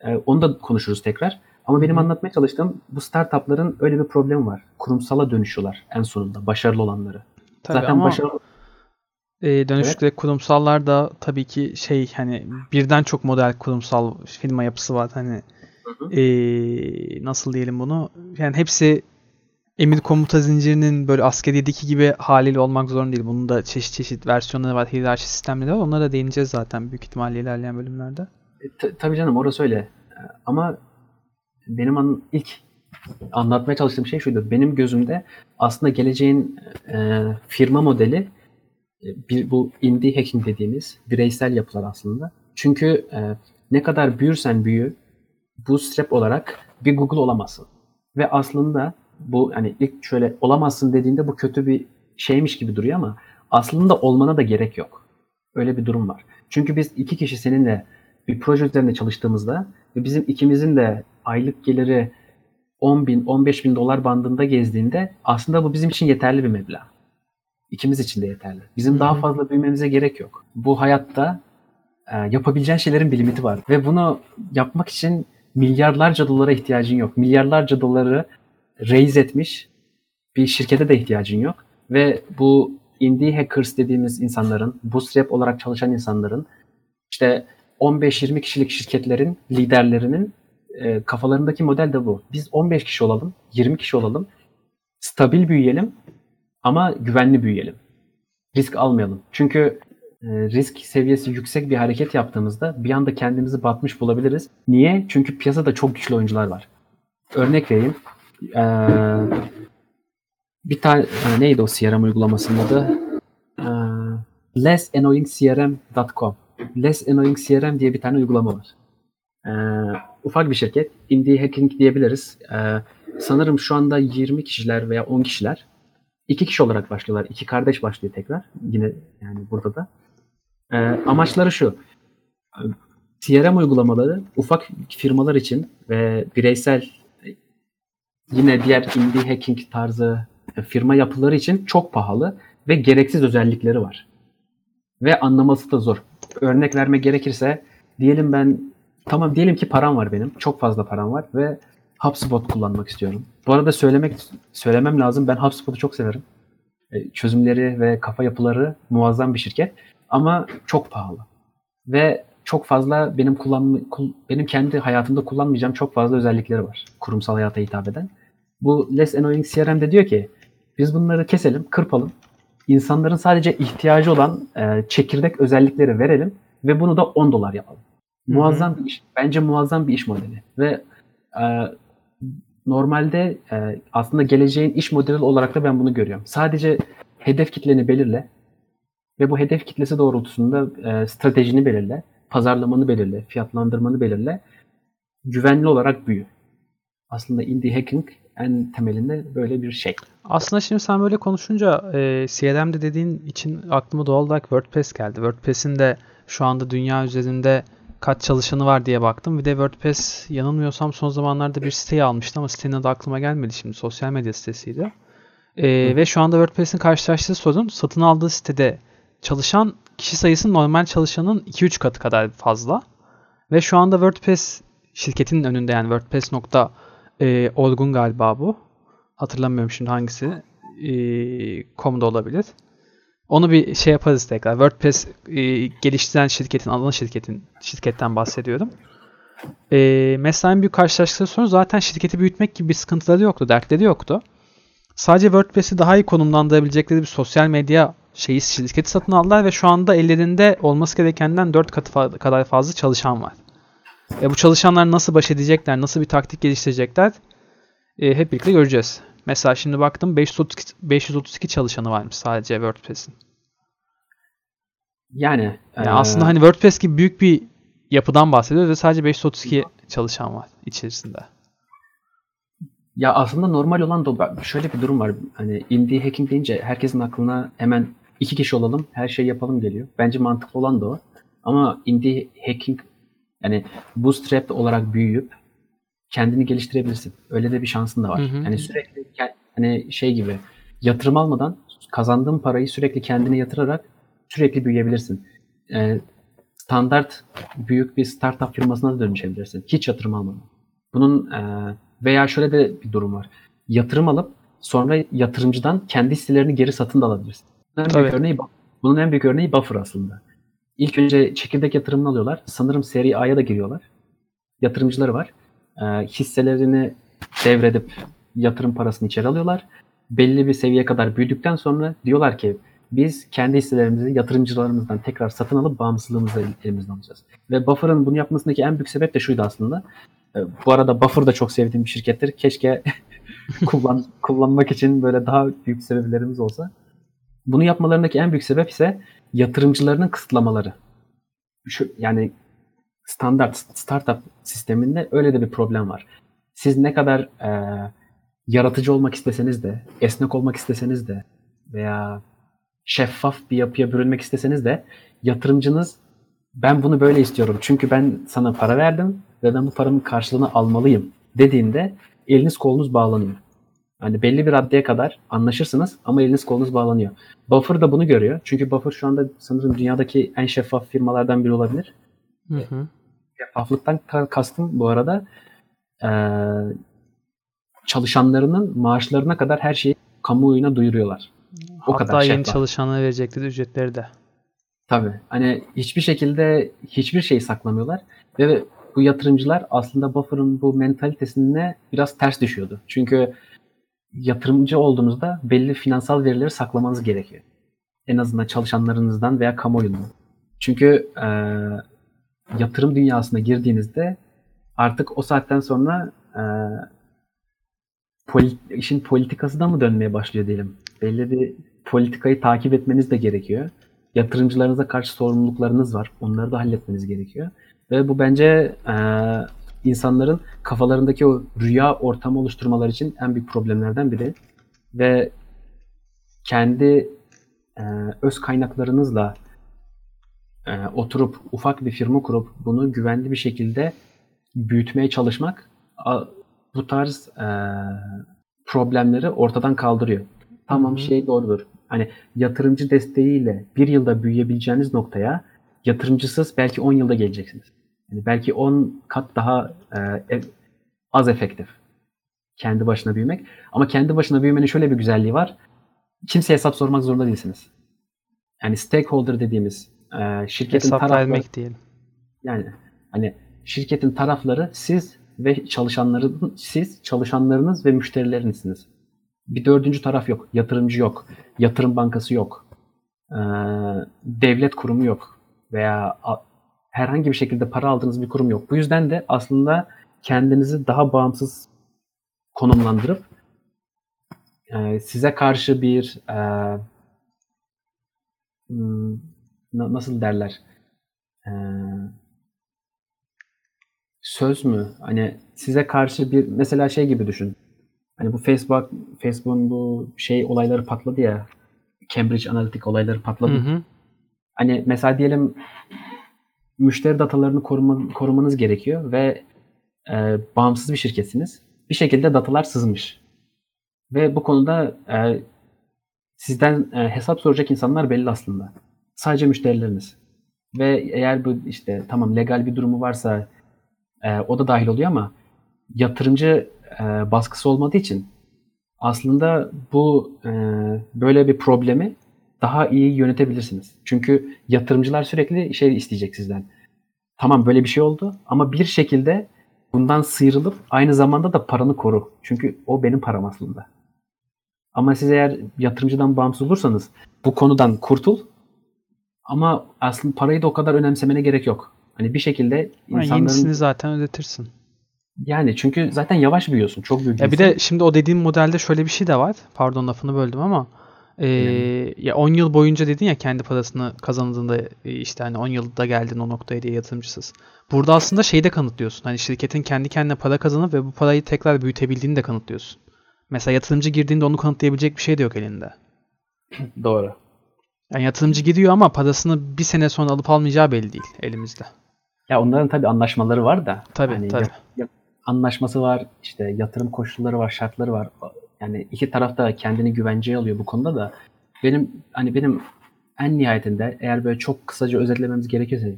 Ee, onu da konuşuruz tekrar. Ama benim anlatmaya çalıştığım bu startupların öyle bir problemi var. Kurumsala dönüşüyorlar en sonunda başarılı olanları. Tabii Zaten ama başarılı e, dönüşükte kurumsallar da tabii ki şey hani birden çok model kurumsal firma yapısı var. Hani Hı hı. e, nasıl diyelim bunu? Yani hepsi emir komuta zincirinin böyle askeriyedeki gibi haliyle olmak zorunda değil. Bunun da çeşit çeşit versiyonları var, hiyerarşi sistemleri var. Onlara da değineceğiz zaten büyük ihtimalle ilerleyen bölümlerde. E, ta- tabii canım orası öyle. E, Ama benim an, ilk anlatmaya çalıştığım şey şuydu. Benim gözümde aslında geleceğin e, firma modeli e, bir bu indie hacking dediğimiz bireysel yapılar aslında. Çünkü e, ne kadar büyürsen büyü bootstrap olarak bir Google olamazsın. Ve aslında bu hani ilk şöyle olamazsın dediğinde bu kötü bir şeymiş gibi duruyor ama aslında olmana da gerek yok. Öyle bir durum var. Çünkü biz iki kişi seninle bir proje üzerinde çalıştığımızda ve bizim ikimizin de aylık geliri 10 bin, 15 bin dolar bandında gezdiğinde aslında bu bizim için yeterli bir meblağ. İkimiz için de yeterli. Bizim daha fazla büyümemize gerek yok. Bu hayatta e, yapabileceğin şeylerin bir limiti var. Ve bunu yapmak için milyarlarca dolara ihtiyacın yok. Milyarlarca doları raise etmiş bir şirkete de ihtiyacın yok. Ve bu indie hackers dediğimiz insanların, bootstrap olarak çalışan insanların işte 15-20 kişilik şirketlerin liderlerinin e, kafalarındaki model de bu. Biz 15 kişi olalım, 20 kişi olalım, stabil büyüyelim ama güvenli büyüyelim. Risk almayalım. Çünkü e, risk seviyesi yüksek bir hareket yaptığımızda bir anda kendimizi batmış bulabiliriz. Niye? Çünkü piyasada çok güçlü oyuncular var. Örnek vereyim. Ee, bir tane e, neydi o CRM uygulamasının adı? Ee, lessannoyingcrm.com Less Annoying CRM diye bir tane uygulama var. Ee, ufak bir şirket. Indie Hacking diyebiliriz. Ee, sanırım şu anda 20 kişiler veya 10 kişiler. iki kişi olarak başlıyorlar. İki kardeş başlıyor tekrar. Yine yani burada da. Ee, amaçları şu. CRM uygulamaları ufak firmalar için ve bireysel yine diğer indie hacking tarzı firma yapıları için çok pahalı ve gereksiz özellikleri var. Ve anlaması da zor. Örnek verme gerekirse diyelim ben tamam diyelim ki param var benim. Çok fazla param var ve HubSpot kullanmak istiyorum. Bu arada söylemek söylemem lazım. Ben HubSpot'u çok severim. E, çözümleri ve kafa yapıları muazzam bir şirket ama çok pahalı. Ve çok fazla benim kullan benim kendi hayatımda kullanmayacağım çok fazla özellikleri var. Kurumsal hayata hitap eden. Bu Less Annoying CRM de diyor ki biz bunları keselim, kırpalım. İnsanların sadece ihtiyacı olan e, çekirdek özellikleri verelim ve bunu da 10 dolar yapalım. Muazzam bir iş. Bence muazzam bir iş modeli. Ve e, normalde e, aslında geleceğin iş modeli olarak da ben bunu görüyorum. Sadece hedef kitleni belirle ve bu hedef kitlesi doğrultusunda e, stratejini belirle, pazarlamanı belirle, fiyatlandırmanı belirle, güvenli olarak büyü. Aslında indie hacking en temelinde böyle bir şey. Aslında şimdi sen böyle konuşunca e, CRM'de dediğin için aklıma doğal olarak WordPress geldi. WordPress'in de şu anda dünya üzerinde kaç çalışanı var diye baktım. Bir de WordPress yanılmıyorsam son zamanlarda bir siteyi almıştı ama sitenin adı aklıma gelmedi şimdi. Sosyal medya sitesiydi. E, ve şu anda WordPress'in karşılaştığı sorun satın aldığı sitede çalışan kişi sayısı normal çalışanın 2-3 katı kadar fazla. Ve şu anda WordPress şirketinin önünde yani WordPress.org'un galiba bu. Hatırlamıyorum şimdi hangisi. E, com'da olabilir. Onu bir şey yaparız tekrar. WordPress e, geliştiren şirketin, alan şirketin şirketten bahsediyorum. E, mesela en büyük karşılaştığı sorun zaten şirketi büyütmek gibi bir sıkıntıları yoktu, dertleri yoktu. Sadece WordPress'i daha iyi konumlandırabilecekleri bir sosyal medya şeyi şirketi satın aldılar ve şu anda ellerinde olması gerekenden 4 katı kadar fazla çalışan var. E, bu çalışanlar nasıl baş edecekler, nasıl bir taktik geliştirecekler e, hep birlikte göreceğiz. Mesela şimdi baktım 532, 532 çalışanı varmış sadece WordPress'in. Yani, yani e... aslında hani WordPress gibi büyük bir yapıdan bahsediyoruz ve sadece 532 çalışan var içerisinde. Ya aslında normal olan da şöyle bir durum var. Hani indie hacking deyince herkesin aklına hemen iki kişi olalım, her şeyi yapalım geliyor. Bence mantıklı olan da o. Ama indie hacking yani bootstrap olarak büyüyüp kendini geliştirebilirsin. Öyle de bir şansın da var. Hı hı. Yani sürekli hani şey gibi yatırım almadan kazandığın parayı sürekli kendine yatırarak sürekli büyüyebilirsin. Ee, standart büyük bir startup firmasına da dönüşebilirsin. Hiç yatırım almadan. Bunun e, veya şöyle de bir durum var. Yatırım alıp sonra yatırımcıdan kendi hisselerini geri satın da alabilirsin. Bunun en büyük örneği, bunun en büyük örneği Buffer aslında. İlk önce çekirdek yatırımını alıyorlar. Sanırım seri A'ya da giriyorlar. Yatırımcıları var e, hisselerini devredip yatırım parasını içeri alıyorlar. Belli bir seviyeye kadar büyüdükten sonra diyorlar ki biz kendi hisselerimizi yatırımcılarımızdan tekrar satın alıp bağımsızlığımızı elimizden alacağız. Ve Buffer'ın bunu yapmasındaki en büyük sebep de şuydu aslında. E, bu arada Buffer da çok sevdiğim bir şirkettir. Keşke <laughs> kullan, kullanmak için böyle daha büyük sebeplerimiz olsa. Bunu yapmalarındaki en büyük sebep ise yatırımcılarının kısıtlamaları. Şu, yani standart startup sisteminde öyle de bir problem var. Siz ne kadar e, yaratıcı olmak isteseniz de, esnek olmak isteseniz de veya şeffaf bir yapıya bürünmek isteseniz de yatırımcınız ben bunu böyle istiyorum çünkü ben sana para verdim ve ben bu paramın karşılığını almalıyım dediğinde eliniz kolunuz bağlanıyor. Hani belli bir raddeye kadar anlaşırsınız ama eliniz kolunuz bağlanıyor. Buffer da bunu görüyor. Çünkü Buffer şu anda sanırım dünyadaki en şeffaf firmalardan biri olabilir. Hı hı. Şeffaflıktan ka- kastım bu arada çalışanlarının maaşlarına kadar her şeyi kamuoyuna duyuruyorlar. O Hatta kadar yeni şeffaf. çalışanlara verecekleri ücretleri de. Tabii. Hani hiçbir şekilde hiçbir şey saklamıyorlar ve bu yatırımcılar aslında Buffer'ın bu mentalitesine biraz ters düşüyordu. Çünkü yatırımcı olduğunuzda belli finansal verileri saklamanız gerekiyor. En azından çalışanlarınızdan veya kamuoyundan. Çünkü e, yatırım dünyasına girdiğinizde artık o saatten sonra e, poli- işin politikası da mı dönmeye başlıyor diyelim. Belli bir politikayı takip etmeniz de gerekiyor. Yatırımcılarınıza karşı sorumluluklarınız var. Onları da halletmeniz gerekiyor. Ve bu bence e, insanların kafalarındaki o rüya ortamı oluşturmaları için en büyük problemlerden biri. Ve kendi e, öz kaynaklarınızla e, oturup ufak bir firma kurup bunu güvenli bir şekilde büyütmeye çalışmak a- bu tarz e, problemleri ortadan kaldırıyor. Tamam Hı hı. şey doğrudur. Hani yatırımcı desteğiyle bir yılda büyüyebileceğiniz noktaya yatırımcısız belki 10 yılda geleceksiniz. Yani belki 10 kat daha e, e- az efektif kendi başına büyümek. Ama kendi başına büyümenin şöyle bir güzelliği var. Kimseye hesap sormak zorunda değilsiniz. Yani stakeholder dediğimiz e, şirketin Hesap tarafları vermek değil. yani hani şirketin tarafları siz ve çalışanların siz çalışanlarınız ve müşterilerinizsiniz. Bir dördüncü taraf yok. Yatırımcı yok. Yatırım bankası yok. Ee, devlet kurumu yok. Veya herhangi bir şekilde para aldığınız bir kurum yok. Bu yüzden de aslında kendinizi daha bağımsız konumlandırıp e, size karşı bir e, hmm, na- nasıl derler? Ee, söz mü? Hani size karşı bir mesela şey gibi düşün. Hani bu Facebook Facebook'un bu şey olayları patladı ya. Cambridge Analytica olayları patladı. Hı hı. Hani mesela diyelim müşteri datalarını koruma, korumanız gerekiyor ve e, bağımsız bir şirketsiniz. Bir şekilde datalar sızmış. Ve bu konuda e, sizden e, hesap soracak insanlar belli aslında. Sadece müşterileriniz. Ve eğer bu işte tamam legal bir durumu varsa e, o da dahil oluyor ama yatırımcı e, baskısı olmadığı için aslında bu e, böyle bir problemi daha iyi yönetebilirsiniz. Çünkü yatırımcılar sürekli şey isteyecek sizden. Tamam böyle bir şey oldu ama bir şekilde bundan sıyrılıp aynı zamanda da paranı koru. Çünkü o benim param aslında. Ama siz eğer yatırımcıdan bağımsız olursanız bu konudan kurtul ama aslında parayı da o kadar önemsemene gerek yok. Hani bir şekilde insanların yenisini zaten ödetirsin. yani çünkü zaten yavaş büyüyorsun. Çok büyük Ya bir değilsin. de şimdi o dediğim modelde şöyle bir şey de var. Pardon lafını böldüm ama e, ya 10 yıl boyunca dedin ya kendi parasını kazandığında e, işte hani 10 yılda geldin o noktaya diye yatırımcısız. Burada aslında şeyi de kanıtlıyorsun. Hani şirketin kendi kendine para kazanıp ve bu parayı tekrar büyütebildiğini de kanıtlıyorsun. Mesela yatırımcı girdiğinde onu kanıtlayabilecek bir şey de yok elinde. <laughs> Doğru. Yani yatırımcı gidiyor ama parasını bir sene sonra alıp almayacağı belli değil elimizde. Ya onların tabii anlaşmaları var da. Tabii, hani tabii. ya- ya- anlaşması var, işte yatırım koşulları var, şartları var. Yani iki taraf da kendini güvenceye alıyor bu konuda da. Benim hani benim en nihayetinde eğer böyle çok kısaca özetlememiz gerekirse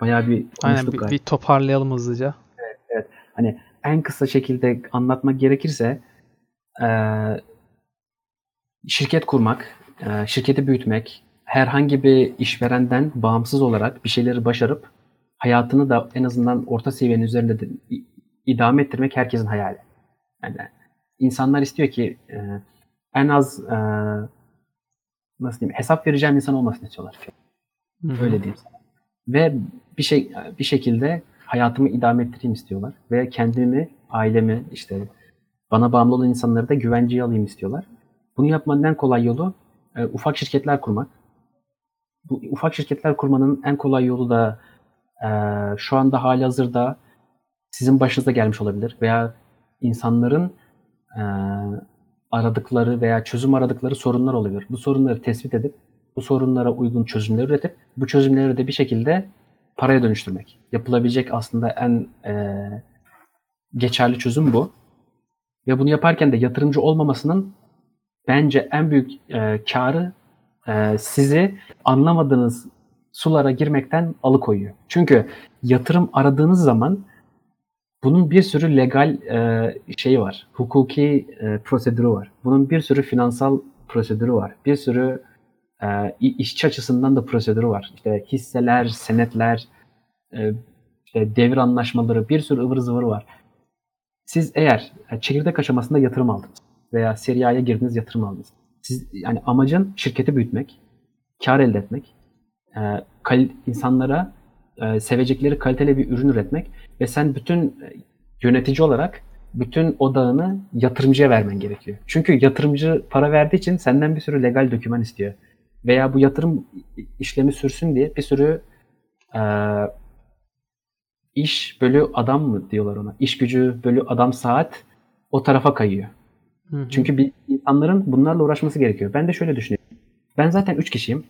bayağı bir Aynen bir, galiba. bir toparlayalım hızlıca. Hani en kısa şekilde anlatmak gerekirse eee, şirket kurmak, eee, şirketi büyütmek, herhangi bir işverenden bağımsız olarak bir şeyleri başarıp hayatını da en azından orta seviyenin üzerinde de idame ettirmek herkesin hayali. Yani insanlar istiyor ki eee, en az eee, nasıl diyeyim hesap vereceğim insan olmasını istiyorlar. Hı hı. Öyle diyeyim sana. Ve bir şey bir şekilde hayatımı idame ettireyim istiyorlar ve kendimi, ailemi, işte bana bağımlı olan insanları da güvenceye alayım istiyorlar. Bunu yapmanın en kolay yolu e, ufak şirketler kurmak. Bu ufak şirketler kurmanın en kolay yolu da e, şu anda hali hazırda sizin başınıza gelmiş olabilir veya insanların e, aradıkları veya çözüm aradıkları sorunlar olabilir. Bu sorunları tespit edip bu sorunlara uygun çözümler üretip bu çözümleri de bir şekilde paraya dönüştürmek. Yapılabilecek aslında en e, geçerli çözüm bu. Ve bunu yaparken de yatırımcı olmamasının bence en büyük e, karı e, sizi anlamadığınız sulara girmekten alıkoyuyor. Çünkü yatırım aradığınız zaman bunun bir sürü legal e, şeyi var. Hukuki e, prosedürü var. Bunun bir sürü finansal prosedürü var. Bir sürü e, işçi açısından da prosedürü var. İşte hisseler, senetler, e, işte devir anlaşmaları, bir sürü ıvır zıvır var. Siz eğer e, çekirdek aşamasında yatırım aldınız veya seri A'ya girdiniz yatırım aldınız. Siz yani amacın şirketi büyütmek, kar elde etmek, e, kal, insanlara e, sevecekleri kaliteli bir ürün üretmek ve sen bütün e, yönetici olarak bütün odağını yatırımcıya vermen gerekiyor. Çünkü yatırımcı para verdiği için senden bir sürü legal doküman istiyor. Veya bu yatırım işlemi sürsün diye bir sürü e, iş bölü adam mı diyorlar ona? İş gücü bölü adam saat o tarafa kayıyor. Hı hı. Çünkü bir insanların bunlarla uğraşması gerekiyor. Ben de şöyle düşünüyorum. Ben zaten 3 kişiyim.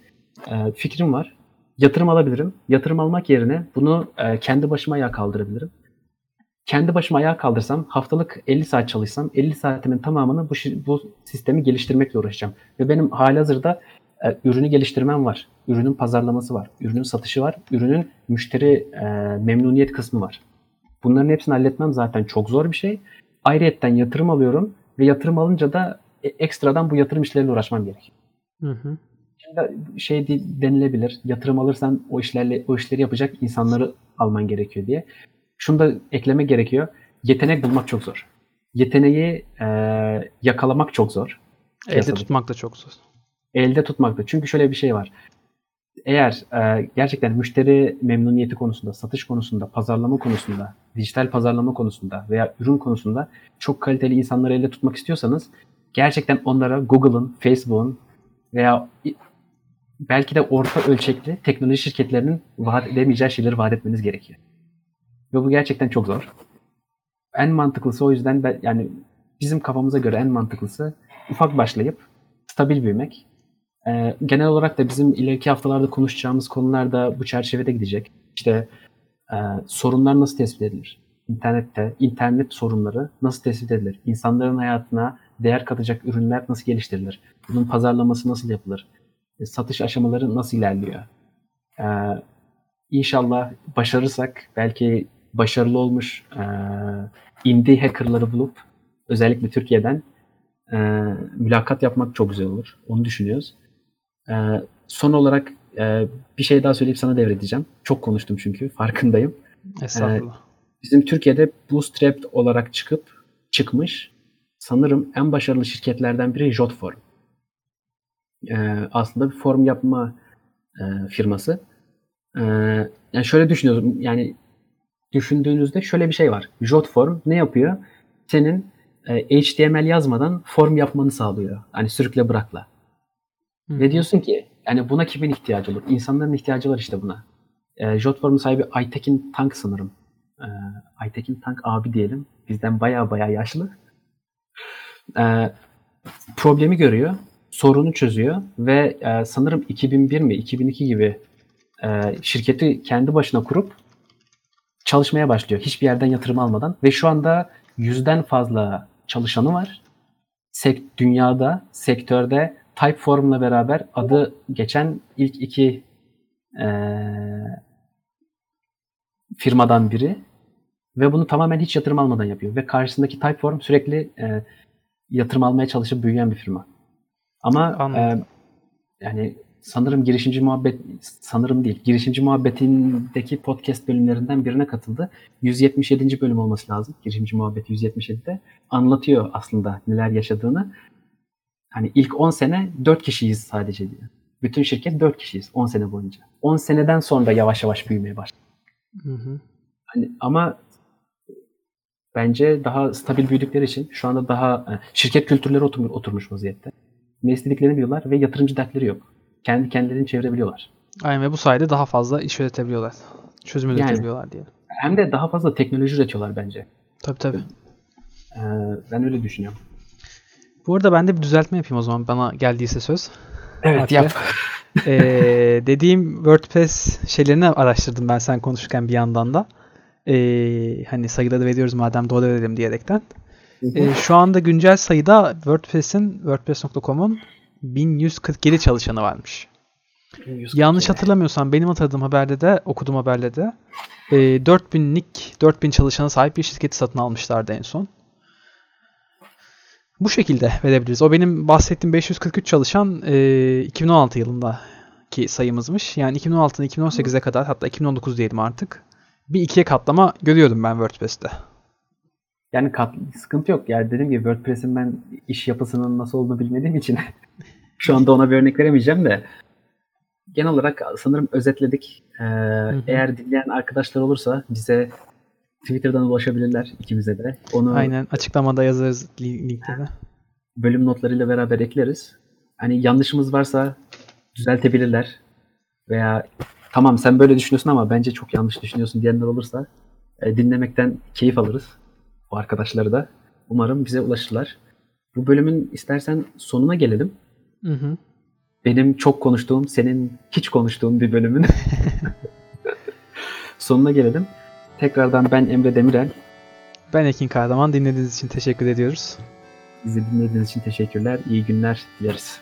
E, fikrim var. Yatırım alabilirim. Yatırım almak yerine bunu e, kendi başıma ayağa kaldırabilirim. Kendi başıma ayağa kaldırsam haftalık 50 saat çalışsam 50 saatimin tamamını bu, bu sistemi geliştirmekle uğraşacağım. Ve benim halihazırda e, ürünü geliştirmem var. Ürünün pazarlaması var. Ürünün satışı var. Ürünün müşteri e, memnuniyet kısmı var. Bunların hepsini halletmem zaten çok zor bir şey. Ayrıyetten yatırım alıyorum ve yatırım alınca da e, ekstradan bu yatırım işleriyle uğraşmam gerekiyor. Hı hı. Şey denilebilir. Yatırım alırsan o işlerle o işleri yapacak insanları alman gerekiyor diye. Şunu da ekleme gerekiyor. Yetenek bulmak çok zor. Yeteneği e, yakalamak çok zor. Elde piyasada. tutmak da çok zor. Elde tutmak da. Çünkü şöyle bir şey var. Eğer e, gerçekten müşteri memnuniyeti konusunda, satış konusunda, pazarlama konusunda, dijital pazarlama konusunda veya ürün konusunda çok kaliteli insanları elde tutmak istiyorsanız gerçekten onlara Google'ın, Facebook'un veya belki de orta ölçekli teknoloji şirketlerinin vaat edemeyeceği şeyleri vaat etmeniz gerekiyor. Ve bu gerçekten çok zor. En mantıklısı o yüzden ben, yani bizim kafamıza göre en mantıklısı ufak başlayıp stabil büyümek. Ee, genel olarak da bizim ileriki haftalarda konuşacağımız konular da bu çerçevede gidecek. İşte e, sorunlar nasıl tespit edilir? İnternette, internet sorunları nasıl tespit edilir? İnsanların hayatına değer katacak ürünler nasıl geliştirilir? Bunun pazarlaması nasıl yapılır? E, satış aşamaları nasıl ilerliyor? Ee, inşallah başarırsak belki başarılı olmuş e, indie hackerları bulup özellikle Türkiye'den e, mülakat yapmak çok güzel olur. Onu düşünüyoruz. E, son olarak e, bir şey daha söyleyip sana devredeceğim. Çok konuştum çünkü <laughs> farkındayım. Estağfurullah. E, bizim Türkiye'de Bootstrapped olarak çıkıp çıkmış sanırım en başarılı şirketlerden biri Jotform. E, aslında bir form yapma e, firması. E, yani şöyle düşünüyorum. Yani düşündüğünüzde şöyle bir şey var. Jotform ne yapıyor? Senin e, HTML yazmadan form yapmanı sağlıyor. Hani sürükle bırakla. Hı. Ve diyorsun ki yani buna kimin ihtiyacı olur? İnsanların ihtiyacı var işte buna. E, Jotform'un sahibi Aytekin Tank sanırım. E, Aytekin Tank abi diyelim. Bizden baya baya yaşlı. E, problemi görüyor. Sorunu çözüyor. Ve e, sanırım 2001 mi 2002 gibi e, şirketi kendi başına kurup çalışmaya başlıyor. Hiçbir yerden yatırım almadan. Ve şu anda yüzden fazla çalışanı var. Sek dünyada, sektörde Typeform'la beraber adı geçen ilk iki e, firmadan biri. Ve bunu tamamen hiç yatırım almadan yapıyor. Ve karşısındaki Typeform sürekli e, yatırım almaya çalışıp büyüyen bir firma. Ama e, yani sanırım girişimci muhabbet sanırım değil. Girişimci muhabbetindeki podcast bölümlerinden birine katıldı. 177. bölüm olması lazım. Girişimci muhabbet 177'de anlatıyor aslında neler yaşadığını. Hani ilk 10 sene 4 kişiyiz sadece diyor. Bütün şirket 4 kişiyiz 10 sene boyunca. 10 seneden sonra yavaş yavaş büyümeye başladı. Hı hı. Hani ama bence daha stabil büyüdükleri için şu anda daha şirket kültürleri oturmuş vaziyette. Ne istediklerini biliyorlar ve yatırımcı dertleri yok kendi kendilerini çevirebiliyorlar. Aynen ve bu sayede daha fazla iş üretebiliyorlar. Çözüm yani, üretebiliyorlar diye. Hem de daha fazla teknoloji üretiyorlar bence. Tabii tabii. Ee, ben öyle düşünüyorum. Bu arada ben de bir düzeltme yapayım o zaman bana geldiyse söz. Evet Hatta. yap. <laughs> Ee, dediğim WordPress şeylerini araştırdım ben sen konuşurken bir yandan da. Ee, hani sayıları veriyoruz madem doğru verelim diyerekten. Ee, şu anda güncel sayıda WordPress'in WordPress.com'un 1147 çalışanı varmış. Yanlış hatırlamıyorsam benim hatırladığım haberde de okuduğum haberde de e, 4000'lik 4000 çalışana sahip bir şirketi satın almışlardı en son. Bu şekilde verebiliriz. O benim bahsettiğim 543 çalışan e, 2016 yılındaki sayımızmış. Yani 2016'dan 2018'e kadar hatta 2019 diyelim artık. Bir ikiye katlama görüyorum ben WordPress'te. Yani kat, sıkıntı yok. Yani dediğim gibi WordPress'in ben iş yapısının nasıl olduğunu bilmediğim için <laughs> şu anda ona bir örnek veremeyeceğim de genel olarak sanırım özetledik. Ee, Eğer dinleyen arkadaşlar olursa bize Twitter'dan ulaşabilirler ikimize de. Onu Aynen açıklamada yazarız li- linkte de. bölüm notlarıyla beraber ekleriz. Hani yanlışımız varsa düzeltebilirler. Veya tamam sen böyle düşünüyorsun ama bence çok yanlış düşünüyorsun diyenler olursa e, dinlemekten keyif alırız. Bu arkadaşları da. Umarım bize ulaşırlar. Bu bölümün istersen sonuna gelelim. Hı hı. Benim çok konuştuğum, senin hiç konuştuğun bir bölümün <laughs> sonuna gelelim. Tekrardan ben Emre Demirel. Ben Ekin Kahraman. Dinlediğiniz için teşekkür ediyoruz. Bizi dinlediğiniz için teşekkürler. İyi günler dileriz.